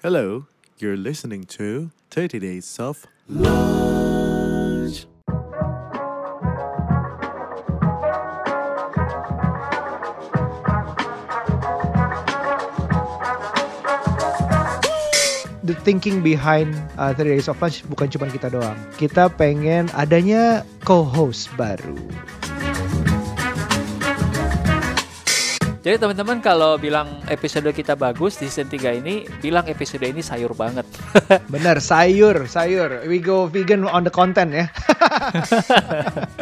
Hello, you're listening to 30 Days of Lunch. the thinking behind uh, 30 Days of Lunch bukan cuma kita doang. Kita pengen adanya co-host baru. Jadi teman-teman kalau bilang episode kita bagus di season 3 ini, bilang episode ini sayur banget. Bener, sayur, sayur. We go vegan on the content ya.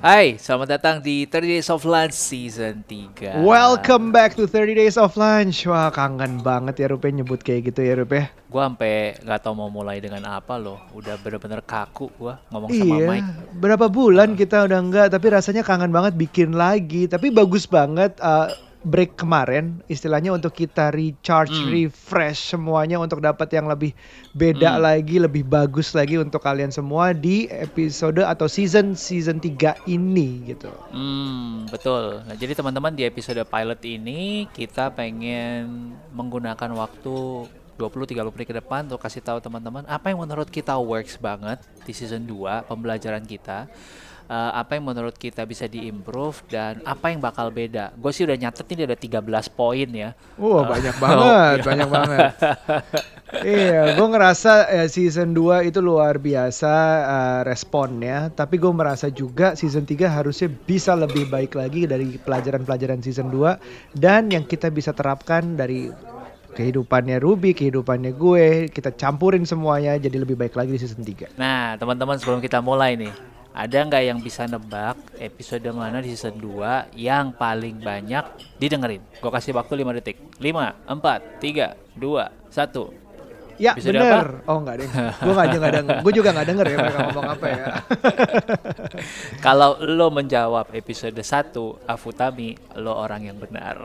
Hai, selamat datang di 30 Days of Lunch season 3. Welcome back to 30 Days of Lunch. Wah, kangen banget ya Rupe nyebut kayak gitu ya Rupe. Gua sampai nggak tahu mau mulai dengan apa loh. Udah bener-bener kaku gua ngomong sama Iya, Mike. berapa bulan kita udah enggak, tapi rasanya kangen banget bikin lagi. Tapi bagus banget uh, break kemarin, istilahnya untuk kita recharge, Hmm. refresh semuanya untuk dapat yang lebih beda Hmm. lagi, lebih bagus lagi untuk kalian semua di episode atau season season 3 ini gitu. Hmm, betul. Nah, jadi teman-teman di episode pilot ini kita pengen menggunakan waktu 20-30 menit ke depan untuk kasih tahu teman-teman apa yang menurut kita works banget di season 2 pembelajaran kita. Eh, apa yang menurut kita bisa diimprove dan apa yang bakal beda. Gue sih udah nyatet ini ada 13 poin ya. Wah, banyak banget, banyak banget. iya, gue ngerasa eh, season 2 itu luar biasa eh, responnya, tapi gue merasa juga season 3 harusnya bisa lebih baik lagi dari pelajaran-pelajaran season 2 dan yang kita bisa terapkan dari kehidupannya Ruby, kehidupannya gue, kita campurin semuanya jadi lebih baik lagi di season 3. Nah, teman-teman sebelum kita mulai nih, ada nggak yang bisa nebak episode mana di season 2 yang paling banyak didengerin? Gue kasih waktu 5 detik. 5, 4, 3, 2, 1. Ya Episode bener. Oh enggak deh. Gue gak, nggak denger. Gue juga gak denger ya mereka ngomong apa ya. Kalau lo menjawab episode 1 Afutami, lo orang yang benar.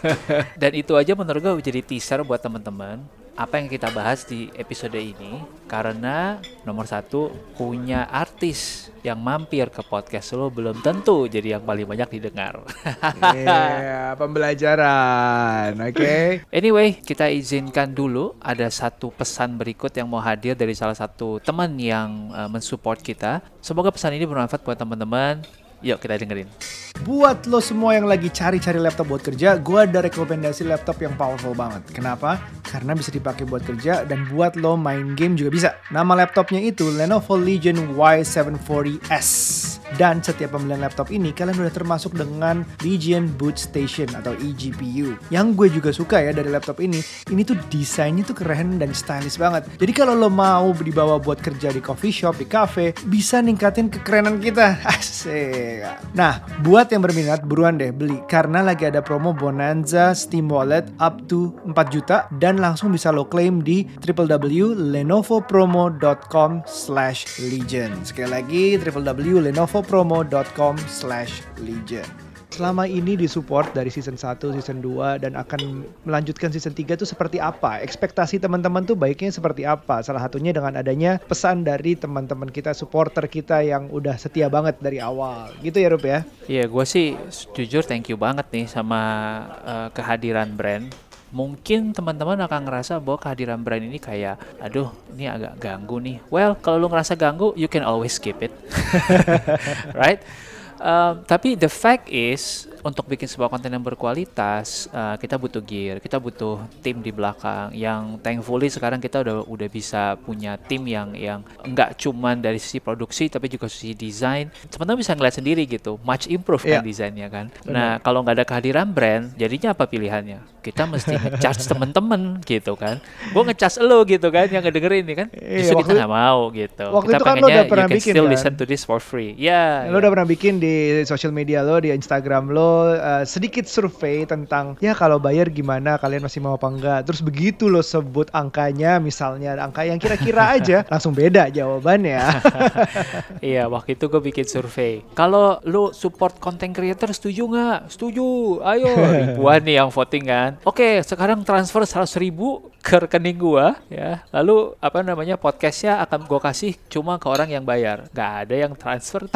Dan itu aja menurut gue jadi teaser buat teman-teman apa yang kita bahas di episode ini karena nomor satu punya artis yang mampir ke podcast lo belum tentu jadi yang paling banyak didengar. Iya, pembelajaran. Oke. Anyway, kita izinkan dulu ada satu pesan berikut yang mau hadir dari salah satu teman yang uh, mensupport kita. Semoga pesan ini bermanfaat buat teman-teman. Yuk kita dengerin. Buat lo semua yang lagi cari-cari laptop buat kerja, gue ada rekomendasi laptop yang powerful banget. Kenapa? Karena bisa dipakai buat kerja dan buat lo main game juga bisa. Nama laptopnya itu Lenovo Legion Y740S. Dan setiap pembelian laptop ini, kalian udah termasuk dengan Legion Boot Station atau eGPU. Yang gue juga suka ya dari laptop ini, ini tuh desainnya tuh keren dan stylish banget. Jadi kalau lo mau dibawa buat kerja di coffee shop, di cafe, bisa ningkatin kekerenan kita. Asik. Nah, buat yang berminat buruan deh beli karena lagi ada promo Bonanza Steam Wallet up to 4 juta dan langsung bisa lo claim di www.lenovopromo.com slash legion. Sekali lagi www.lenovopromo.com slash legion. Selama ini disupport dari season 1, season 2 dan akan melanjutkan season 3 itu seperti apa? Ekspektasi teman-teman tuh baiknya seperti apa? Salah satunya dengan adanya pesan dari teman-teman kita, supporter kita yang udah setia banget dari awal. Gitu ya Rup ya? Iya, gue sih jujur thank you banget nih sama uh, kehadiran brand. Mungkin teman-teman akan ngerasa bahwa kehadiran brand ini kayak, aduh, ini agak ganggu nih. Well, kalau lu ngerasa ganggu, you can always skip it, right? Um, tapi the fact is untuk bikin sebuah konten yang berkualitas uh, kita butuh gear, kita butuh tim di belakang yang thankfully sekarang kita udah udah bisa punya tim yang yang enggak cuman dari sisi produksi tapi juga sisi desain. Teman-teman bisa ngeliat sendiri gitu, much improve kan Iya. desainnya kan. Nah kalau nggak ada kehadiran brand, jadinya apa pilihannya? Kita mesti ngecharge temen-temen gitu kan. Gue ngecharge lo gitu kan yang ngedengerin ini kan. Iya, Justru kita nggak mau gitu. waktu kita itu kan lo pengennya udah pernah you can bikin still kan? listen to this for free. Ya. Lo ya. udah pernah bikin di social media lo, di Instagram lo, uh, sedikit survei tentang ya kalau bayar gimana, kalian masih mau apa enggak. Terus begitu lo sebut angkanya, misalnya angka yang kira-kira aja, langsung beda jawabannya. Iya, waktu itu gue bikin survei. Kalau lu support content creator setuju nggak? Setuju. Ayo, ribuan nih yang voting kan. Oke, sekarang transfer 100 ribu ke rekening gua ya lalu apa namanya podcastnya akan gua kasih cuma ke orang yang bayar nggak ada yang transfer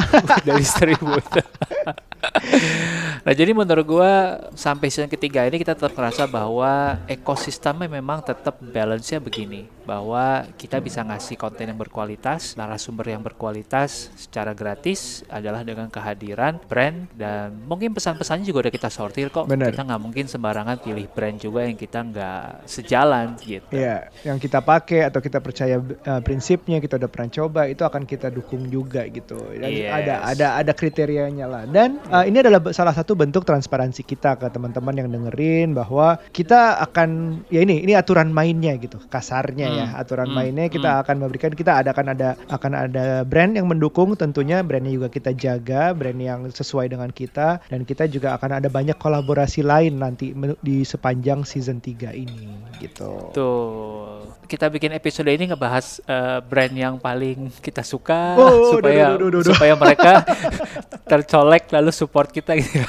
dari distributor nah jadi menurut gua sampai season ketiga ini kita tetap merasa bahwa ekosistemnya memang tetap balance-nya begini bahwa kita bisa ngasih konten yang berkualitas narasumber yang berkualitas secara gratis adalah dengan kehadiran brand dan mungkin pesan-pesannya juga udah kita sortir kok Bener. kita nggak mungkin sembarangan pilih brand juga yang kita nggak sejalan gitu Iya, yang kita pakai atau kita percaya uh, prinsipnya kita udah pernah coba itu akan kita dukung juga gitu. Dan Yes. ada ada ada kriterianya lah. Dan uh, ini adalah salah satu bentuk transparansi kita ke teman-teman yang dengerin bahwa kita akan ya ini ini aturan mainnya gitu, kasarnya ya. Hmm, Aturan hmm, mainnya kita akan memberikan kita ada akan ada akan ada brand yang mendukung tentunya brandnya juga kita jaga, brand yang sesuai dengan kita dan kita juga akan ada banyak kolaborasi lain nanti di sepanjang season 3 ini gitu. Tuh, kita bikin episode ini ngebahas eh, brand yang paling kita suka Oh, supaya duh, duh, duh, duh, duh. supaya mereka tercolek lalu support kita gitu.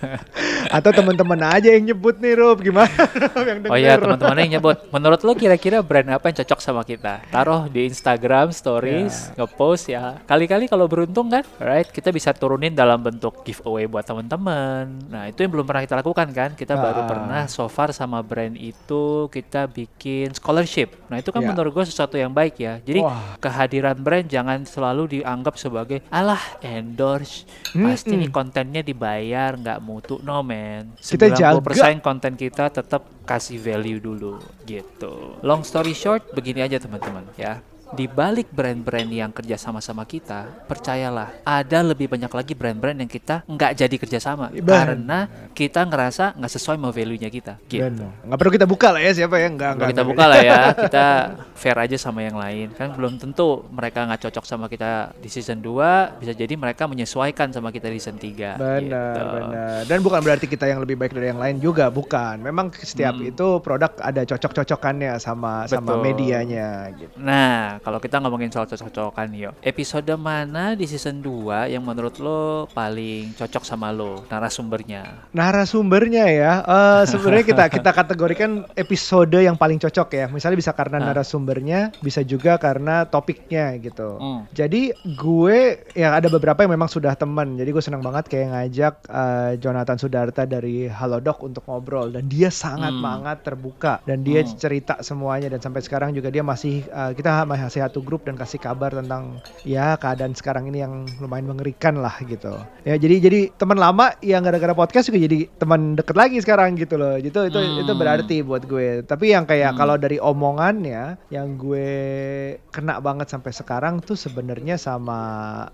Atau teman-teman aja yang nyebut nih Rob gimana yang oh ya denger. teman-teman yang nyebut. Menurut lo kira-kira brand apa yang cocok sama kita? Taruh di Instagram stories, ngepost ya. Kali-kali kalau beruntung kan, right? Kita bisa turunin dalam bentuk giveaway buat teman-teman. Nah itu yang belum pernah kita lakukan kan? Kita baru Ah. pernah so far sama brand itu kita bikin scholarship. Nah itu kan Ya. menurut gue sesuatu yang baik ya. Jadi Wah. kehadiran brand jangan selalu dianggap sebagai alah endorse pasti nih kontennya dibayar nggak mutu no man. Kita 90% konten kita tetap kasih value dulu gitu. Long story short begini aja teman-teman ya di balik brand-brand yang kerja sama-sama kita, percayalah ada lebih banyak lagi brand-brand yang kita nggak jadi kerjasama Ben. karena kita ngerasa nggak sesuai sama value-nya kita. Gitu. Benar. Nggak perlu kita buka lah ya siapa ya nggak nggak kita buka lah ya, kita fair aja sama yang lain. Kan belum tentu mereka nggak cocok sama kita di season 2, bisa jadi mereka menyesuaikan sama kita di season 3. Benar, gitu. benar. Dan bukan berarti kita yang lebih baik dari yang lain juga, bukan. Memang setiap itu produk ada cocok-cocokannya sama sama Betul. medianya gitu. Nah, kalau kita ngomongin soal cocok-cocokan yuk. Episode mana di season 2 yang menurut lo paling cocok sama lo narasumbernya? Narasumbernya ya, eh sebenarnya kita kita kategorikan episode yang paling cocok ya. Misalnya bisa karena Ah. narasumbernya, bisa juga karena topiknya gitu. Hmm. Jadi gue ya ada beberapa yang memang sudah teman. Jadi gue senang banget kayak ngajak eh, Jonathan Sudarta dari Halodoc untuk ngobrol dan dia sangat Hmm. banget terbuka dan dia Hmm. cerita semuanya dan sampai sekarang juga dia masih eh, kita masih satu grup dan kasih kabar tentang ya keadaan sekarang ini yang lumayan mengerikan lah gitu. Ya jadi jadi teman lama yang gara-gara podcast juga jadi teman deket lagi sekarang gitu loh. Itu itu Hmm. itu berarti buat gue. Tapi yang kayak Hmm. kalau dari omongannya yang gue kena banget sampai sekarang tuh sebenarnya sama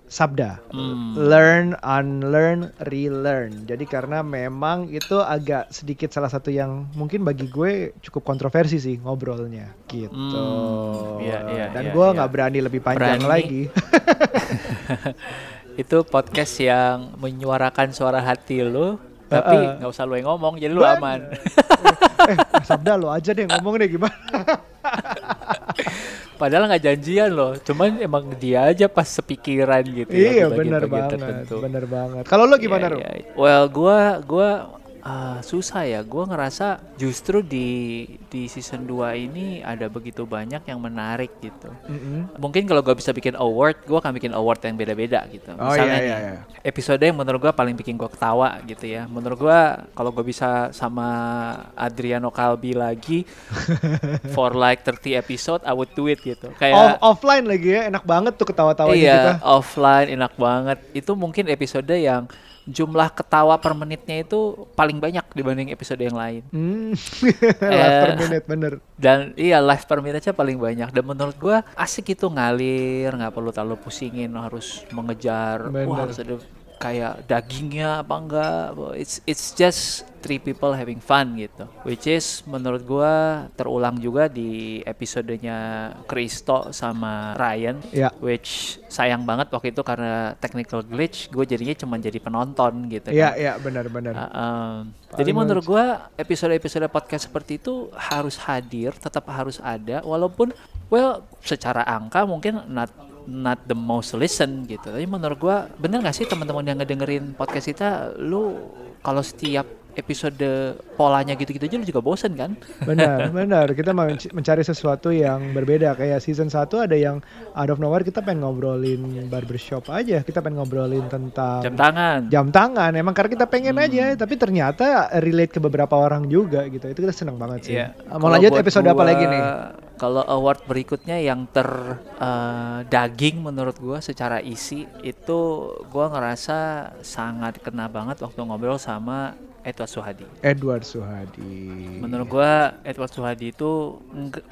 Sabda. Hmm. Learn, unlearn, relearn. Jadi karena memang itu agak sedikit salah satu yang mungkin bagi gue cukup kontroversi sih ngobrolnya gitu. Hmm. Iya, iya, Dan iya, gue iya. nggak berani lebih panjang Berani. lagi. Itu podcast yang menyuarakan suara hati lo, tapi nggak usah lo yang ngomong, jadi lo aman. eh, Sabda lo aja deh ngomong deh gimana. Padahal nggak janjian loh, cuman emang dia aja pas sepikiran gitu ya. iya bener bagian-bagian banget, bener banget. Kalau lo gimana Ru? iya. Well, gua gua ah, susah ya. Gua ngerasa justru di di season 2 ini ada begitu banyak yang menarik gitu. Mm-mm. Mungkin kalau gua bisa bikin award, gua akan bikin award yang beda-beda gitu. Oh, Misalnya iya, iya, nih, iya. episode yang menurut gua paling bikin gua ketawa gitu ya. Menurut gua kalau gua bisa sama Adriano Kalbi lagi for like 30 episode, I would do it gitu. Kayak Off- offline lagi ya, enak banget tuh ketawa-tawanya iya, kita. offline enak banget. Itu mungkin episode yang jumlah ketawa per menitnya itu paling banyak dibanding episode yang lain. Hmm, live per Eh, minute bener. Dan iya live per minute paling banyak. Dan menurut gua asik itu ngalir, nggak perlu terlalu pusingin harus mengejar. Bener. Wah harus ada kayak dagingnya apa enggak. It's it's just three people having fun gitu. Which is menurut gua terulang juga di episodenya Kristo sama Ryan Ya. which sayang banget waktu itu karena technical glitch gue jadinya cuma jadi penonton gitu Iya, kan. iya benar-benar. Uh, um, jadi menurut gue episode-episode podcast seperti itu harus hadir, tetap harus ada, walaupun well secara angka mungkin not not the most listen gitu. Tapi menurut gue bener gak sih teman-teman yang ngedengerin podcast kita, lu kalau setiap episode polanya gitu-gitu aja lu juga bosen kan? Benar, benar. Kita mencari sesuatu yang berbeda. Kayak season 1 ada yang out of nowhere kita pengen ngobrolin barbershop aja. Kita pengen ngobrolin tentang Jam tangan. jam tangan. Emang karena kita pengen Hmm. aja, tapi ternyata relate ke beberapa orang juga gitu. Itu kita seneng banget sih. Iya. Mau lanjut episode apa gua, lagi nih? Kalau award berikutnya yang ter eh, daging menurut gua secara isi itu gua ngerasa sangat kena banget waktu ngobrol sama Edward Suhadi. Edward Suhadi. Menurut gua Edward Suhadi itu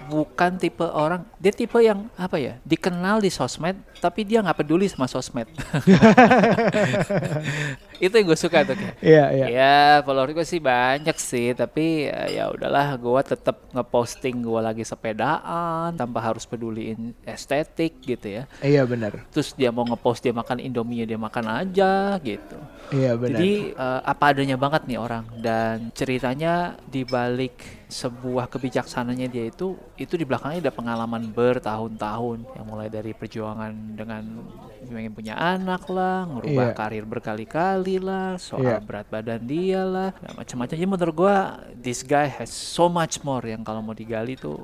bukan tipe orang, dia tipe yang apa ya? Dikenal di sosmed tapi dia nggak peduli sama sosmed. itu yang gue suka tuh kayak. Iya, iya. Ya, follower gue sih banyak sih, tapi eh, ya udahlah, gue tetap ngeposting gue lagi sepedaan tanpa harus peduliin estetik gitu ya. Iya benar. Terus dia mau ngepost dia makan Indomie ya dia makan aja gitu. Iya benar. Jadi eh, apa adanya banget nih orang dan ceritanya di balik sebuah kebijaksananya dia itu itu di belakangnya ada pengalaman bertahun-tahun yang mulai dari perjuangan dengan pengen punya anak lah, ngerubah Iya. karir berkali-kali lah, soal Iya. berat badan dia lah, macam-macam. Jadi menurut gua this guy has so much more yang kalau mau digali tuh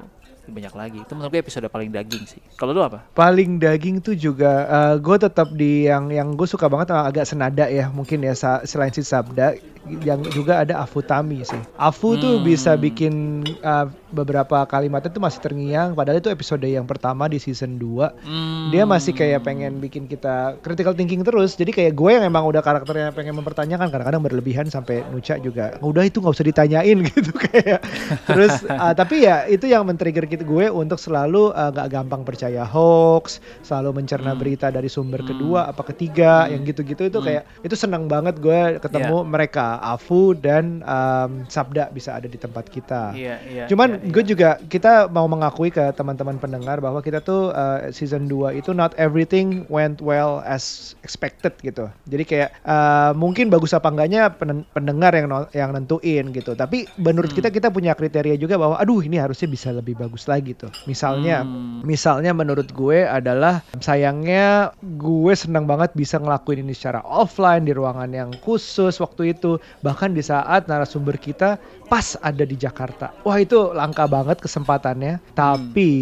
banyak lagi. Itu menurut gue episode paling daging sih. Kalau lu apa? paling daging tuh juga gue tetap di yang yang gue suka banget uh, agak senada ya mungkin ya sa- selain si Sabda yang juga ada Afutami sih. Afu tuh Hmm. bisa bikin uh, beberapa kalimatnya tuh masih terngiang padahal itu episode yang pertama di season 2. Hmm. Dia masih kayak pengen bikin kita critical thinking terus. Jadi kayak gue yang emang udah karakternya pengen mempertanyakan kadang-kadang berlebihan sampai Nuca juga udah itu nggak usah ditanyain gitu kayak. Terus uh, tapi ya itu yang men-trigger kita gue untuk selalu uh, nggak gampang percaya hoax, selalu mencerna Hmm. berita dari sumber Hmm. kedua apa ketiga Hmm. yang gitu-gitu itu Hmm. kayak itu senang banget gue ketemu Iya. mereka Afu dan um, Sabda bisa ada di tempat kita. Iya, iya. Cuman iya, gue iya. juga kita mau mengakui ke teman-teman pendengar bahwa kita tuh uh, season 2 itu not everything went well as expected gitu. Jadi kayak uh, mungkin bagus apa enggaknya pen- pendengar yang no- yang nentuin gitu. Tapi menurut Hmm. kita kita punya kriteria juga bahwa aduh ini harusnya bisa lebih bagus lagi tuh. Misalnya Hmm. Misalnya menurut gue adalah sayangnya gue senang banget bisa ngelakuin ini secara offline di ruangan yang khusus waktu itu bahkan di saat narasumber kita pas ada di Jakarta. Wah itu langka banget kesempatannya. Tapi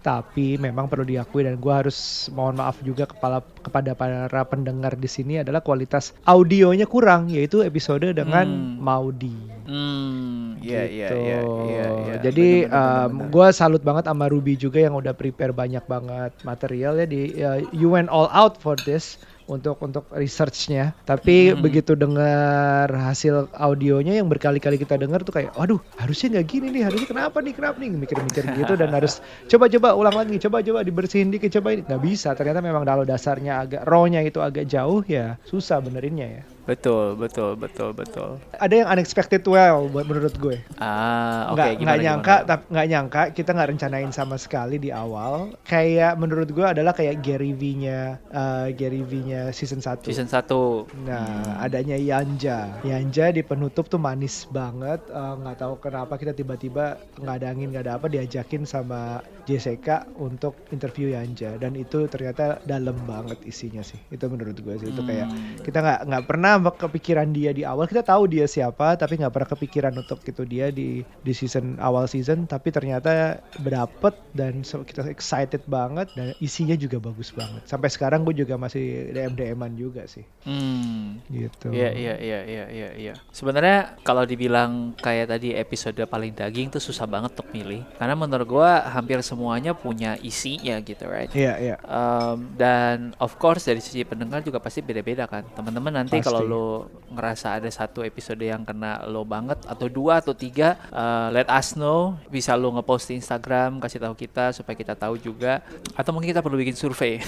tapi memang perlu diakui dan gue harus mohon maaf juga kepala kepada para pendengar di sini adalah kualitas audionya kurang yaitu episode dengan Hmm. Maudi. Hmm, iya iya gitu. iya iya iya. Jadi bener, bener, um, gue salut banget sama Ruby juga yang udah prepare banyak banget material ya di uh, you went all out for this untuk untuk researchnya. Tapi Hmm. begitu dengar hasil audionya yang berkali-kali kita dengar tuh kayak, waduh harusnya nggak gini nih, harusnya kenapa nih, kenapa nih, mikir-mikir gitu dan harus coba-coba ulang lagi, coba-coba dibersihin dikit, coba ini nggak bisa. Ternyata memang kalau dasarnya agak raw-nya itu agak jauh ya susah benerinnya ya. Betul, betul, betul, betul. Ada yang unexpected well buat menurut gue. Ah, oke gimana nggak nyangka tapi nggak nyangka kita nggak rencanain sama sekali di awal kayak menurut gue adalah kayak Gary V-nya uh, Gary V-nya season 1 Season 1. Nah, adanya Yanja. Yanja di penutup tuh manis banget. Eh, nggak tahu kenapa kita tiba-tiba nggak ada angin, nggak ada apa diajakin sama JCK untuk interview Yanja dan itu ternyata dalam banget isinya sih. Itu menurut gue sih. Itu kayak Hmm. kita nggak nggak pernah kepikiran dia di awal. Kita tahu dia siapa, tapi nggak pernah kepikiran untuk itu dia di di season awal season. Tapi ternyata berapet dan so- kita excited banget dan isinya juga bagus banget. Sampai sekarang gue juga masih DM DM-an juga sih Hmm. gitu. Iya iya iya iya iya iya. Sebenarnya kalau dibilang kayak tadi episode paling daging tuh susah banget untuk milih karena menurut gua hampir semuanya punya isinya gitu right. Iya, iya. Um, dan of course dari sisi pendengar juga pasti beda-beda kan. Teman-teman nanti kalau lo ngerasa ada satu episode yang kena lo banget atau dua atau tiga, uh, let us know. Bisa lo ngepost di Instagram, kasih tahu kita supaya kita tahu juga. Atau mungkin kita perlu bikin survei.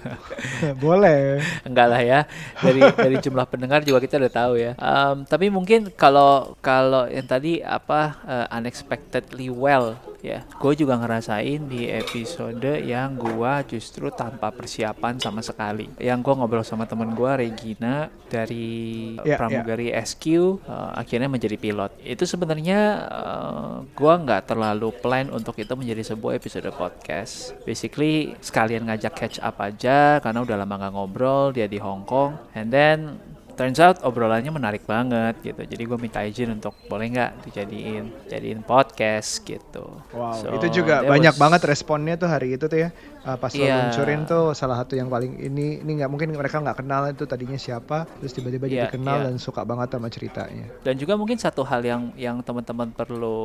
Boleh. Enggak lah ya. Dari dari jumlah pendengar juga kita udah tahu ya. Um, tapi mungkin kalau kalau yang tadi apa uh, unexpectedly well ya. Gue juga ngerasain di episode yang gua justru tanpa persiapan sama sekali. Yang gua ngobrol sama temen gua Regina dari Ya, pramugari SQ uh, akhirnya menjadi pilot. Itu sebenarnya uh, gua nggak terlalu plan untuk itu menjadi sebuah episode podcast. Basically sekalian ngajak catch up aja karena udah lama nggak ngobrol dia di Hong Kong and then turns out obrolannya menarik banget gitu. Jadi gue minta izin untuk boleh nggak dijadiin jadiin podcast gitu. Wow, So, itu juga banyak was- banget responnya tuh hari itu tuh ya. Uh, pas lo Iya. luncurin tuh salah satu yang paling ini ini nggak mungkin mereka nggak kenal itu tadinya siapa, terus tiba-tiba jadi Iya, kenal iya. dan suka banget sama ceritanya. Dan juga mungkin satu hal yang yang teman-teman perlu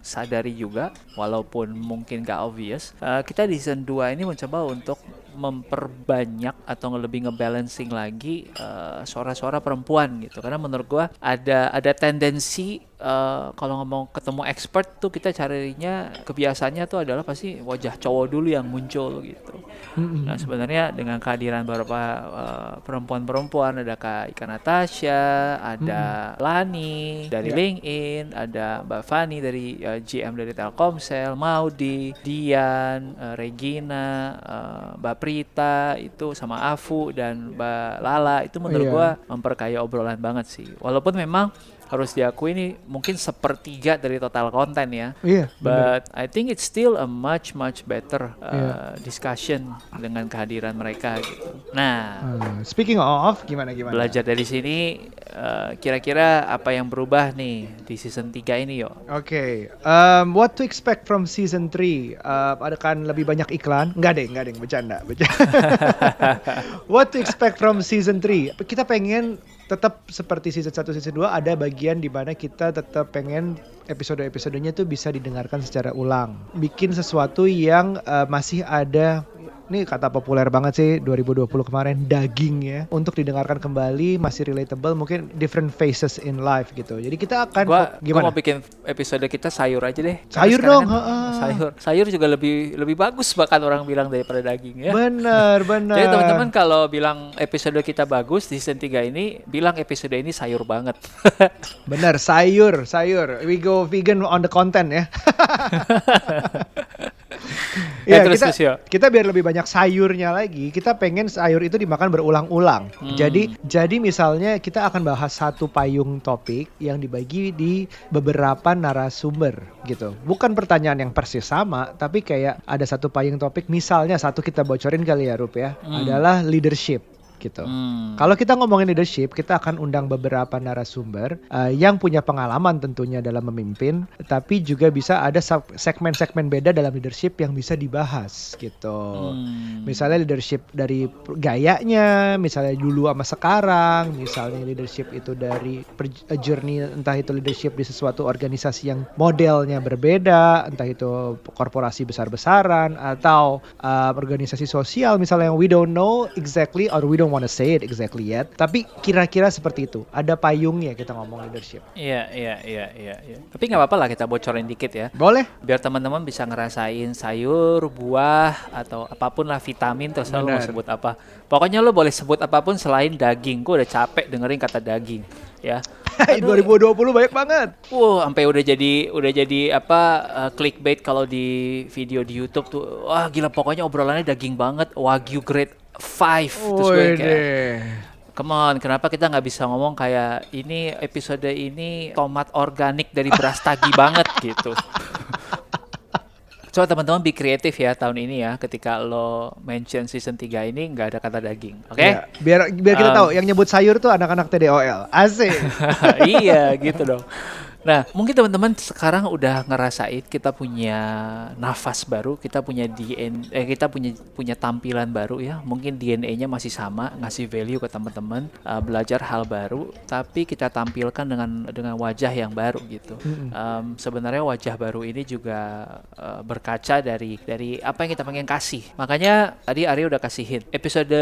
sadari juga, walaupun mungkin gak obvious, eh, kita di season 2 ini mencoba untuk memperbanyak atau lebih ngebalancing lagi eh, suara-suara perempuan gitu. Karena menurut gua ada ada tendensi eh, kalau ngomong ketemu expert tuh kita carinya kebiasaannya tuh adalah pasti wajah cowok dulu yang muncul gitu. Nah sebenarnya dengan kehadiran beberapa eh, perempuan-perempuan ada Kak Ika Natasha, ada Lani dari Ya. LinkedIn, ada Mbak Fani dari eh, GM dari Telkomsel, Maudi, Dian, eh, Regina, eh, Mbak Prita itu sama Afu dan Mbak Lala itu menurut Iya. gua memperkaya obrolan banget sih. Walaupun memang harus diakui ini mungkin sepertiga dari total konten ya. Iya, bener. But I think it's still a much much better uh, Iya. discussion dengan kehadiran mereka gitu. Nah, Uh, speaking of gimana gimana? belajar dari sini uh, kira-kira apa yang berubah nih di season 3 ini yo? Oke, um, what to expect from season 3? Uh, ada kan lebih banyak iklan? Enggak deh, enggak deh, bercanda. bercanda. what to expect from season 3? Kita pengen tetap seperti season 1, season 2 ada bagian di mana kita tetap pengen episode-episodenya tuh bisa didengarkan secara ulang. Bikin sesuatu yang uh, masih ada ini kata populer banget sih 2020 kemarin daging ya untuk didengarkan kembali masih relatable mungkin different faces in life gitu jadi kita akan Gua, fo- gua gimana mau bikin episode kita sayur aja deh. Sayur dong, kan sayur. Sayur juga lebih lebih bagus bahkan orang bilang daripada daging ya. Bener, bener. Jadi teman-teman kalau bilang episode kita bagus di season 3 ini, bilang episode ini sayur banget. Bener, sayur, sayur. We go vegan on the content ya. Eh, ya, terus, kita, terus, yo. kita biar lebih banyak sayurnya lagi, kita pengen sayur itu dimakan berulang-ulang. Hmm. Jadi, jadi misalnya kita akan bahas satu payung topik yang dibagi di beberapa narasumber gitu. Bukan pertanyaan yang persis sama, tapi kayak ada satu payung topik. Misalnya satu kita bocorin kali ya, Rup ya, Hmm. adalah leadership gitu. Hmm. Kalau kita ngomongin leadership, kita akan undang beberapa narasumber uh, yang punya pengalaman tentunya dalam memimpin, tapi juga bisa ada segmen-segmen beda dalam leadership yang bisa dibahas gitu. Hmm. Misalnya leadership dari gayanya, misalnya dulu sama sekarang, misalnya leadership itu dari per- journey entah itu leadership di sesuatu organisasi yang modelnya berbeda, entah itu korporasi besar-besaran atau uh, organisasi sosial misalnya yang we don't know exactly or we don't want to say it exactly yet, tapi kira-kira seperti itu. Ada payungnya kita ngomong leadership. Iya, iya, iya, iya, iya. Tapi nggak apa-apa lah kita bocorin dikit ya. Boleh? Biar teman-teman bisa ngerasain sayur, buah, atau apa pun lah vitamin terserah lo mau sebut apa. Pokoknya lo boleh sebut apa pun selain daging. Gue udah capek dengerin kata daging, ya. Hai, 2020 banyak banget. Wow, sampai udah jadi udah jadi apa uh, clickbait kalau di video di YouTube tuh. Wah, gila pokoknya obrolannya daging banget. Wagyu grade 5. Terus gue kayak Wede. Come on, kenapa kita nggak bisa ngomong kayak ini episode ini tomat organik dari beras tagi banget gitu. Coba teman-teman be kreatif ya tahun ini ya ketika lo mention season 3 ini nggak ada kata daging. Oke? Ya, biar biar kita Um, tahu yang nyebut sayur tuh anak-anak TDOL. Asik. iya gitu dong. Nah, mungkin teman-teman sekarang udah ngerasain kita punya nafas baru, kita punya DNA, eh, kita punya punya tampilan baru ya. Mungkin DNA-nya masih sama, ngasih value ke teman-teman, uh, belajar hal baru, tapi kita tampilkan dengan dengan wajah yang baru gitu. Um, sebenarnya wajah baru ini juga uh, berkaca dari dari apa yang kita pengen kasih. Makanya tadi Arya udah kasihin episode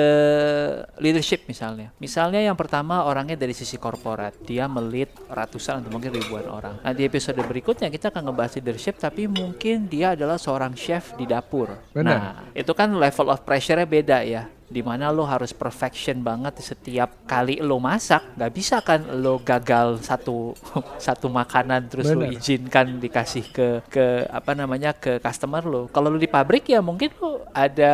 leadership misalnya. Misalnya yang pertama orangnya dari sisi korporat, dia melit ratusan atau mungkin ribuan orang. Nah di episode berikutnya kita akan ngebahas leadership, tapi mungkin dia adalah seorang chef di dapur. Benar. Nah itu kan level of pressure-nya beda ya di mana lo harus perfection banget setiap kali lo masak nggak bisa kan lo gagal satu satu makanan terus lo Benar. izinkan dikasih ke ke apa namanya ke customer lo kalau lo di pabrik ya mungkin lo ada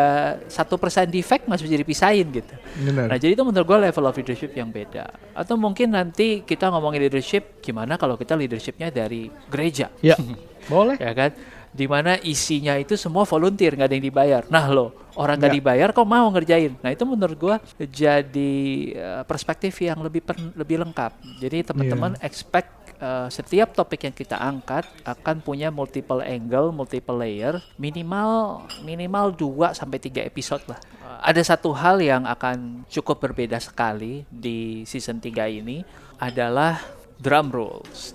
satu persen defect masih bisa dipisahin gitu Benar. nah jadi itu menurut gue level of leadership yang beda atau mungkin nanti kita ngomongin leadership gimana kalau kita leadershipnya dari gereja Ya. Boleh. ya kan Di mana isinya itu semua volunteer, nggak ada yang dibayar. Nah lo, orang nggak Nggak. dibayar kok mau ngerjain. Nah itu menurut gua jadi eh, perspektif yang lebih pen- lebih lengkap. Jadi teman-teman expect eh, setiap topik yang kita angkat akan punya multiple angle, multiple layer, minimal minimal 2 sampai 3 episode lah. Ada satu hal yang akan cukup berbeda sekali di season 3 ini adalah drum rolls.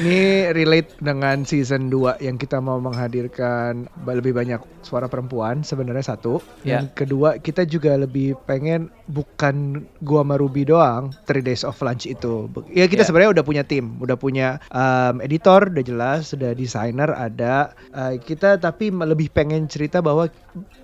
Ini relate dengan season 2 yang kita mau menghadirkan lebih banyak suara perempuan sebenarnya satu. Ya. Yang kedua kita juga lebih pengen bukan gua sama Ruby doang 3 days of lunch itu. Ya kita Ya. sebenarnya udah punya tim, udah punya um, editor udah jelas, sudah desainer ada. Uh, kita tapi lebih pengen cerita bahwa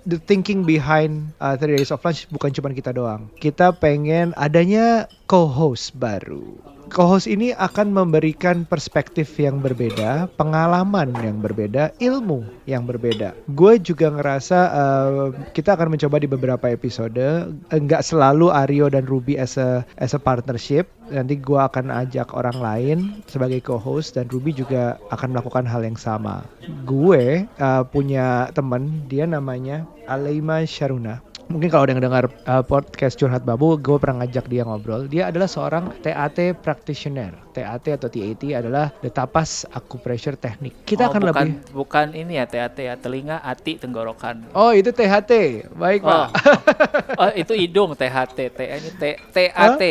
the thinking behind uh, 3 days of lunch bukan cuma kita doang. Kita pengen adanya co-host baru. Co-host ini akan memberikan perspektif yang berbeda, pengalaman yang berbeda, ilmu yang berbeda. Gue juga ngerasa uh, kita akan mencoba di beberapa episode, enggak selalu Aryo dan Ruby as a as a partnership. Nanti gue akan ajak orang lain sebagai co-host dan Ruby juga akan melakukan hal yang sama. Gue uh, punya teman, dia namanya Aleima Sharuna mungkin kalau ada yang dengar uh, podcast curhat babu gue pernah ngajak dia ngobrol. Dia adalah seorang TAT practitioner. TAT atau TAT adalah the tapas acupressure teknik kita Oh, akan bukan, lebih bukan ini ya TAT ya telinga, hati, tenggorokan. oh itu THT baik Oh, pak oh, itu hidung THT, T. Ini T TAT.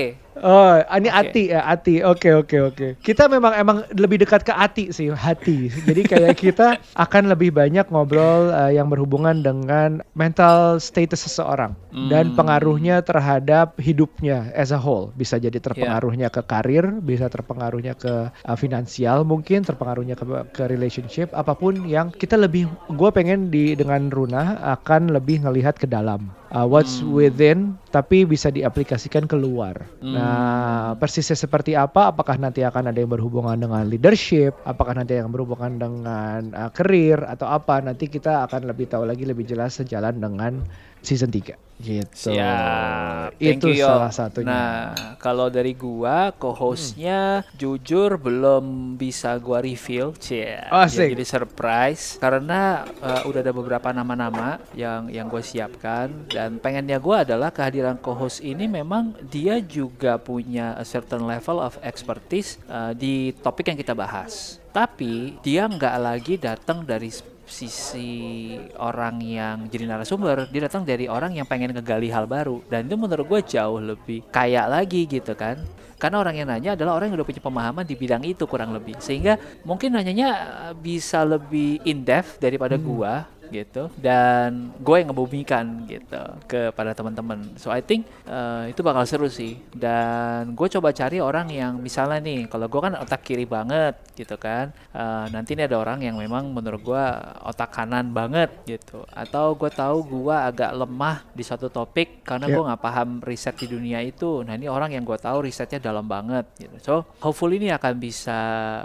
Oh, ini Oke. Ati ya, Ati. Oke, oke, oke. Kita memang emang lebih dekat ke Ati sih, hati. Jadi kayak kita akan lebih banyak ngobrol uh, yang berhubungan dengan mental status seseorang dan Hmm. pengaruhnya terhadap hidupnya as a whole. Bisa jadi terpengaruhnya ke karir, bisa terpengaruhnya ke uh, finansial mungkin, terpengaruhnya ke ke relationship, apa pun yang kita lebih gue pengen di dengan Runa akan lebih ngelihat ke dalam. Uh, what's Hmm. within tapi bisa diaplikasikan keluar. Hmm. Nah, persisnya seperti apa? Apakah nanti akan ada yang berhubungan dengan leadership? Apakah nanti yang berhubungan dengan uh, karir atau apa? Nanti kita akan lebih tahu lagi lebih jelas sejalan dengan season 3 gitu. Siap. Thank Itu you, Yo. salah satunya. Nah, kalau dari gua co-hostnya jujur belum bisa gua reveal, cie. Oh, Ya, jadi surprise karena uh, udah ada beberapa nama-nama yang yang gue siapkan dan pengennya gua adalah kehadiran co-host ini memang dia juga punya a certain level of expertise uh, di topik yang kita bahas. Tapi dia nggak lagi datang dari sisi orang yang jadi narasumber, dia datang dari orang yang pengen ngegali hal baru dan itu menurut gue jauh lebih kaya lagi gitu kan. Karena orang yang nanya adalah orang yang udah punya pemahaman di bidang itu kurang lebih. Sehingga mungkin nanyanya uh, bisa lebih in depth daripada gua gitu. Dan gue yang ngebumikan gitu kepada teman-teman. So I think uh, itu bakal seru sih. Dan gue coba cari orang yang misalnya nih kalau gue kan otak kiri banget gitu kan Uh, nanti ini ada orang yang memang menurut gue otak kanan banget gitu. Atau gue tahu gue agak lemah di suatu topik karena Ya. gue nggak paham riset di dunia itu. Nah ini orang yang gue tahu risetnya dalam banget gitu. So hopefully ini akan bisa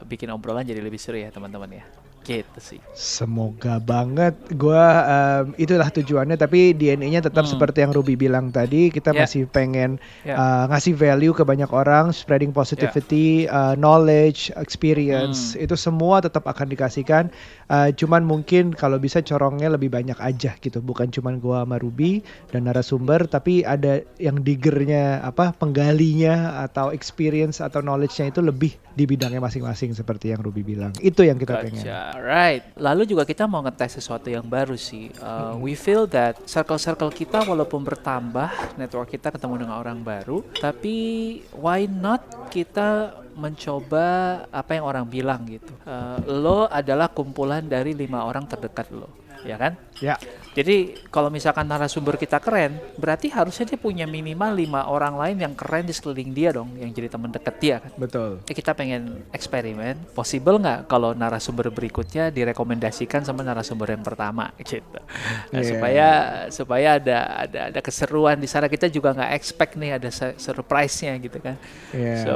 bikin obrolan jadi lebih seru ya teman-teman ya gitu sih Semoga banget. Gua em, itulah tujuannya. Tapi DNA-nya tetap Hmm. seperti yang Ruby bilang tadi. Kita Ya. masih pengen Ya. uh, ngasih value ke banyak orang, spreading positivity, uh, knowledge, experience. Itu semua tetap akan dikasihkan. Uh, cuman mungkin kalau bisa corongnya lebih banyak aja gitu. Bukan cuman gua sama Ruby dan narasumber, tapi ada yang diggernya apa penggalinya atau experience atau knowledge-nya itu lebih di bidangnya masing-masing seperti yang Ruby bilang. Itu yang kita pengen. Alright. Lalu juga kita mau ngetes sesuatu yang baru sih. Uh, we feel that circle-circle kita walaupun bertambah, network kita ketemu dengan orang baru, tapi why not kita mencoba apa yang orang bilang gitu. Uh, lo adalah kumpulan dari lima orang terdekat lo, ya kan? Ya. Jadi kalau misalkan narasumber kita keren, berarti harusnya dia punya minimal lima orang lain yang keren di sekeliling dia dong, yang jadi teman dekat dia kan. Betul. Eh, kita pengen eksperimen, possible nggak kalau narasumber berikutnya direkomendasikan sama narasumber yang pertama gitu. Nah, Iya. supaya supaya ada ada ada keseruan di sana kita juga nggak expect nih ada se- surprise-nya gitu kan. Iya, So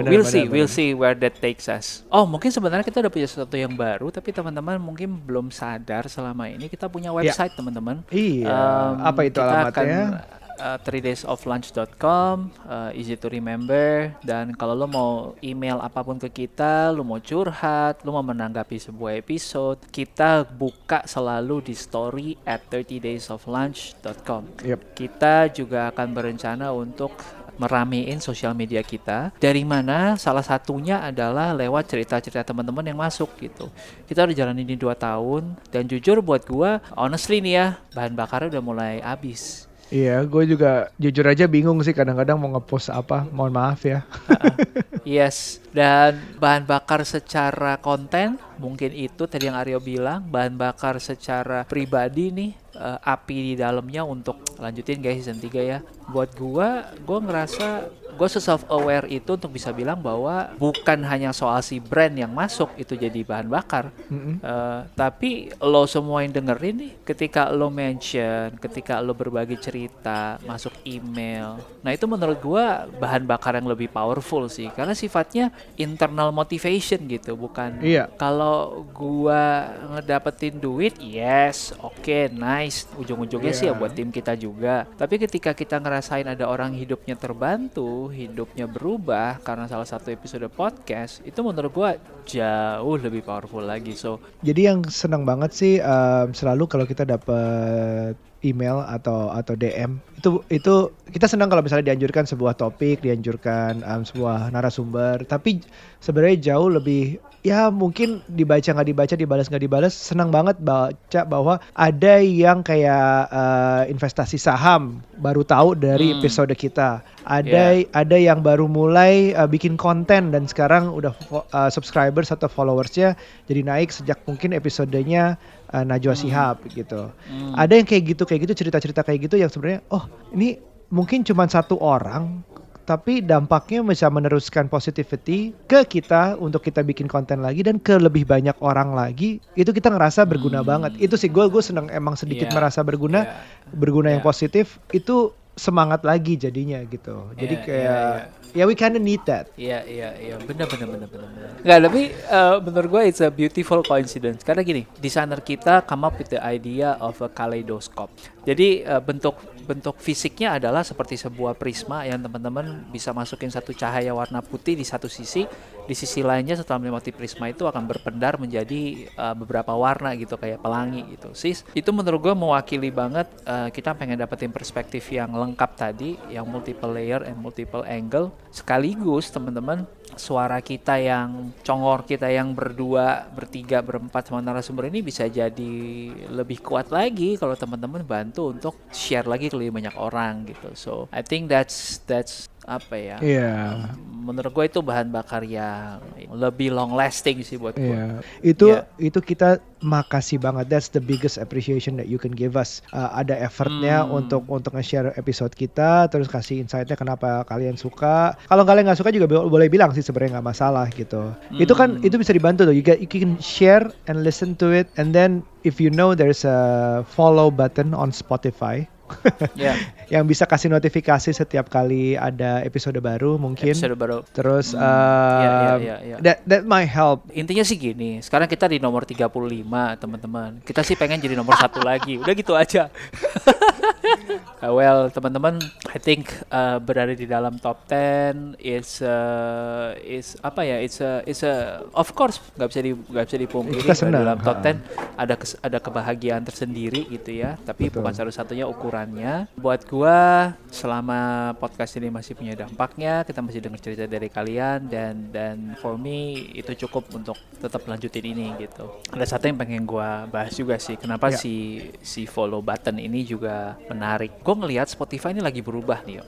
benar, we'll benar, see, we'll benar. see where that takes us. Oh mungkin sebenarnya kita udah punya sesuatu yang baru, tapi teman-teman mungkin belum sadar selama ini kita punya website teman-teman. Iya, Em, apa itu kita alamatnya? akan uh, 3daysoflunch.com, uh, easy to remember. Dan kalau lo mau email apa pun ke kita, lo mau curhat, lo mau menanggapi sebuah episode, kita buka selalu di story at 30daysoflunch.com. Yep. Kita juga akan berencana untuk meramein sosial media kita. Dari mana? Salah satunya adalah lewat cerita-cerita teman-teman yang masuk gitu. Kita udah jalan ini dua tahun dan jujur buat gua, honestly nih ya, bahan bakarnya udah mulai habis. Iya, gue juga jujur aja bingung sih kadang-kadang mau ngepost apa. Mohon maaf ya. Yes, dan bahan bakar secara konten mungkin itu tadi yang Aryo bilang, bahan bakar secara pribadi nih eh, api di dalamnya untuk lanjutin guys season 3 ya. Buat gua, gua ngerasa gue self aware itu untuk bisa bilang bahwa bukan hanya soal si brand yang masuk itu jadi bahan bakar, Mm-mm. Eh, tapi lo semua yang dengerin nih, ketika lo mention, ketika lo berbagi cerita, masuk email, nah itu menurut gua bahan bakar yang lebih powerful sih, karena sifatnya internal motivation gitu, bukan Iya. kalau gua ngedapetin duit, yes, oke, nice, ujung-ujungnya sih ya Iya. buat tim kita juga. Tapi ketika kita ngerasain ada orang hidupnya terbantu, hidupnya berubah karena salah satu episode podcast, itu menurut gua jauh lebih powerful lagi. So Jadi yang senang banget sih em, selalu kalau kita dapat email atau atau DM itu itu kita senang kalau misalnya dianjurkan sebuah topik, dianjurkan em, sebuah narasumber, tapi sebenarnya jauh lebih ya mungkin dibaca nggak dibaca, dibalas nggak dibalas, senang banget baca bahwa ada yang kayak eh, investasi saham baru tahu dari Hmm. episode kita, ada ada yang baru mulai eh, bikin konten dan sekarang udah eh, subscribers atau followersnya jadi naik sejak mungkin episodenya eh, Najwa Shihab gitu. hmm, Ada yang kayak gitu kayak gitu cerita-cerita kayak gitu yang sebenarnya oh ini mungkin cuma satu orang tapi dampaknya bisa meneruskan positivity ke kita untuk kita bikin konten lagi dan ke lebih banyak orang lagi itu kita ngerasa berguna Hmm. banget itu sih gue gue seneng emang sedikit Iya, merasa berguna iya. berguna yang Iya. positif itu semangat lagi jadinya gitu jadi Iya, kayak iya, ya we kinda need that Iya iya iya benar benar benar benar. benar. Nggak tapi eh, menurut gue it's a beautiful coincidence karena gini desainer kita come up with the idea of a kaleidoscope. Jadi eh, bentuk bentuk fisiknya adalah seperti sebuah prisma yang teman-teman bisa masukin satu cahaya warna putih di satu sisi, di sisi lainnya setelah melewati prisma itu akan berpendar menjadi eh, beberapa warna gitu kayak pelangi gitu. Sis itu menurut gue mewakili banget eh, kita pengen dapetin perspektif yang lengkap tadi, yang multiple layer and multiple angle sekaligus teman-teman suara kita yang congor kita yang berdua bertiga berempat sama narasumber ini bisa jadi lebih kuat lagi kalau teman-teman bantu untuk share lagi ke lebih banyak orang gitu. So I think that's that's apa ya Iya. menurut gue itu bahan bakar yang lebih long lasting sih buat gue Iya, itu Iya. itu kita makasih banget. That's the biggest appreciation that you can give us. Uh, ada effortnya Hmm. untuk untuk nge-share episode kita, terus kasih insightnya kenapa kalian suka. Kalau kalian nggak suka juga bo- boleh bilang sih sebenarnya nggak masalah gitu. Itu kan Hmm. itu bisa dibantu tuh. You, get, you can share and listen to it, and then if you know there's a follow button on Spotify. ya. Yang bisa kasih notifikasi setiap kali ada episode baru mungkin. Episode baru. Terus Hmm, iya, iya, um, iya, iya. that that might help. Intinya sih gini sekarang kita di nomor 35 teman-teman. Kita sih pengen jadi nomor satu lagi. Udah gitu aja Uh, well teman-teman I think uh, berada di dalam top 10 is uh, is apa ya it's a it's a of course nggak bisa di nggak bisa dipungkiri Kita senang, dalam top ha. 10 ada kes- ada kebahagiaan tersendiri gitu ya tapi Betul. bukan satu-satunya ukurannya buat gua selama podcast ini masih punya dampaknya kita masih dengar cerita dari kalian dan dan for me itu cukup untuk tetap lanjutin ini gitu ada satu yang pengen gua bahas juga sih kenapa Ya. si si follow button ini juga menarik gue ngelihat Spotify ini lagi berubah nih yo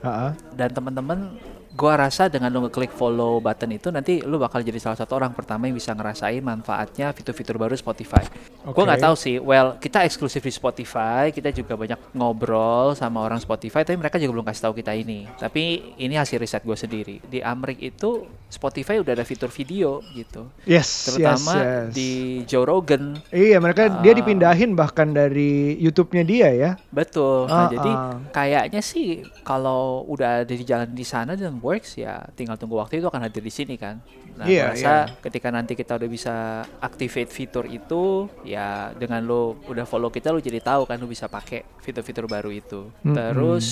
Ha-ha. dan teman-teman gua rasa dengan lo ngeklik follow button itu nanti lu bakal jadi salah satu orang pertama yang bisa ngerasain manfaatnya fitur-fitur baru Spotify. Gua nggak tahu sih. Well, kita eksklusif di Spotify, kita juga banyak ngobrol sama orang Spotify, tapi mereka juga belum kasih tahu kita ini. Tapi ini hasil riset gue sendiri. Di Amrik itu Spotify udah ada fitur video gitu. Yes, Terutama yes, yes. di Joe Rogan. Iya, mereka dia Ah. dipindahin bahkan dari YouTube-nya dia ya. Betul. Nah, Ah, jadi ah. kayaknya sih kalau udah ada di jalan di sana dan works ya tinggal tunggu waktu itu akan hadir di sini kan. Nah, Iya, gua rasa ketika nanti kita udah bisa activate fitur itu ya dengan lo udah follow kita lo jadi tahu kan lo bisa pakai fitur-fitur baru itu. Terus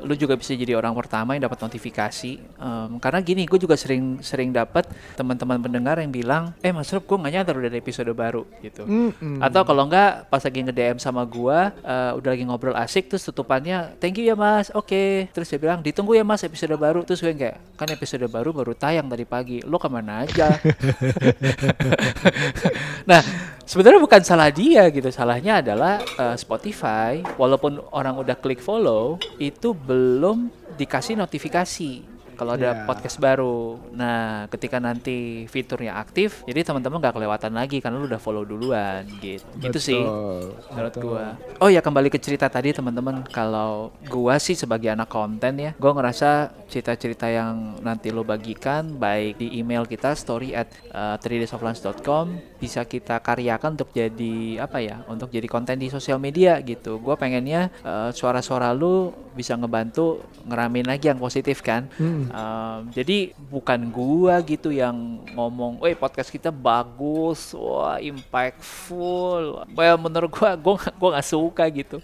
lo juga bisa jadi orang pertama yang dapat notifikasi Em, karena gini gue juga sering sering dapat teman-teman pendengar yang bilang eh Mas Rob gue nggak nyadar udah ada episode baru gitu. Mm-mm. Atau kalau enggak pas lagi nge-DM sama gua eh, udah lagi ngobrol asik terus tutupannya thank you ya Mas. Oke. Terus dia bilang ditunggu ya Mas episode baru. Terus gue kayak kan episode baru baru tayang tadi pagi. Lo ke mana aja? nah, sebenarnya bukan salah dia gitu. Salahnya adalah eh, Spotify walaupun orang udah klik follow itu belum dikasih notifikasi kalau ada Ya. podcast baru. Nah, ketika nanti fiturnya aktif, jadi teman-teman nggak kelewatan lagi karena lu udah follow duluan gitu. Gitu sih Betul, menurut betul. gua. Oh ya kembali ke cerita tadi teman-teman, kalau gua sih sebagai anak konten ya, gua ngerasa cerita-cerita yang nanti lo bagikan baik di email kita story at uh, 3daysoflunch.com bisa kita karyakan untuk jadi apa ya? Untuk jadi konten di sosial media gitu. Gua pengennya uh, suara-suara lu bisa ngebantu ngeramin lagi yang positif kan. Mm. Um, jadi bukan gua gitu yang ngomong, "Woi, podcast kita bagus, wah impactful." Well, menurut gua gua gua nggak suka gitu.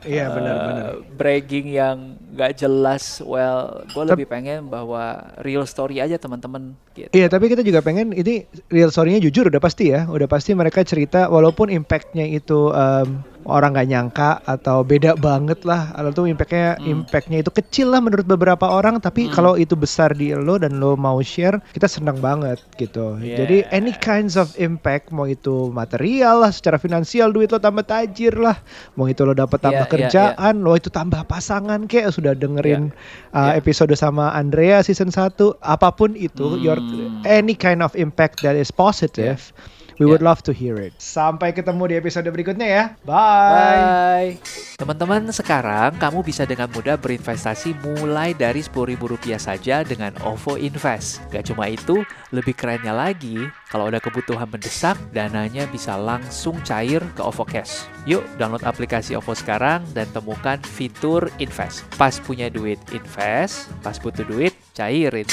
Iya, Uh, benar-benar. bragging yang nggak jelas. Well, gua lebih pengen bahwa real story aja teman-teman gitu. Iya, tapi kita juga pengen ini real story-nya jujur udah pasti ya. Udah pasti mereka cerita walaupun impact-nya itu em, orang nggak nyangka atau beda banget lah. Atau tuh impact-nya Hmm. impact-nya itu kecil lah menurut beberapa orang, tapi kalau itu besar di lo dan lo mau share, kita senang banget gitu. Yeah. Jadi any kinds of impact mau itu material lah, secara finansial duit lo tambah tajir lah, mau itu lo dapat tambah Yeah, yeah, kerjaan, lo itu tambah pasangan kayak sudah dengerin uh, Yeah. episode sama Andrea season 1 apa pun itu your Hmm. any kind of impact that is positive we Yeah. would love to hear it sampai ketemu di episode berikutnya ya bye, Bye. Teman-teman, sekarang kamu bisa dengan mudah berinvestasi mulai dari Rp10.000 saja dengan OVO Invest. Gak cuma itu, lebih kerennya lagi, kalau ada kebutuhan mendesak, dananya bisa langsung cair ke OVO Cash. Yuk, download aplikasi OVO sekarang dan temukan fitur invest. Pas punya duit, invest. Pas butuh duit, cairin.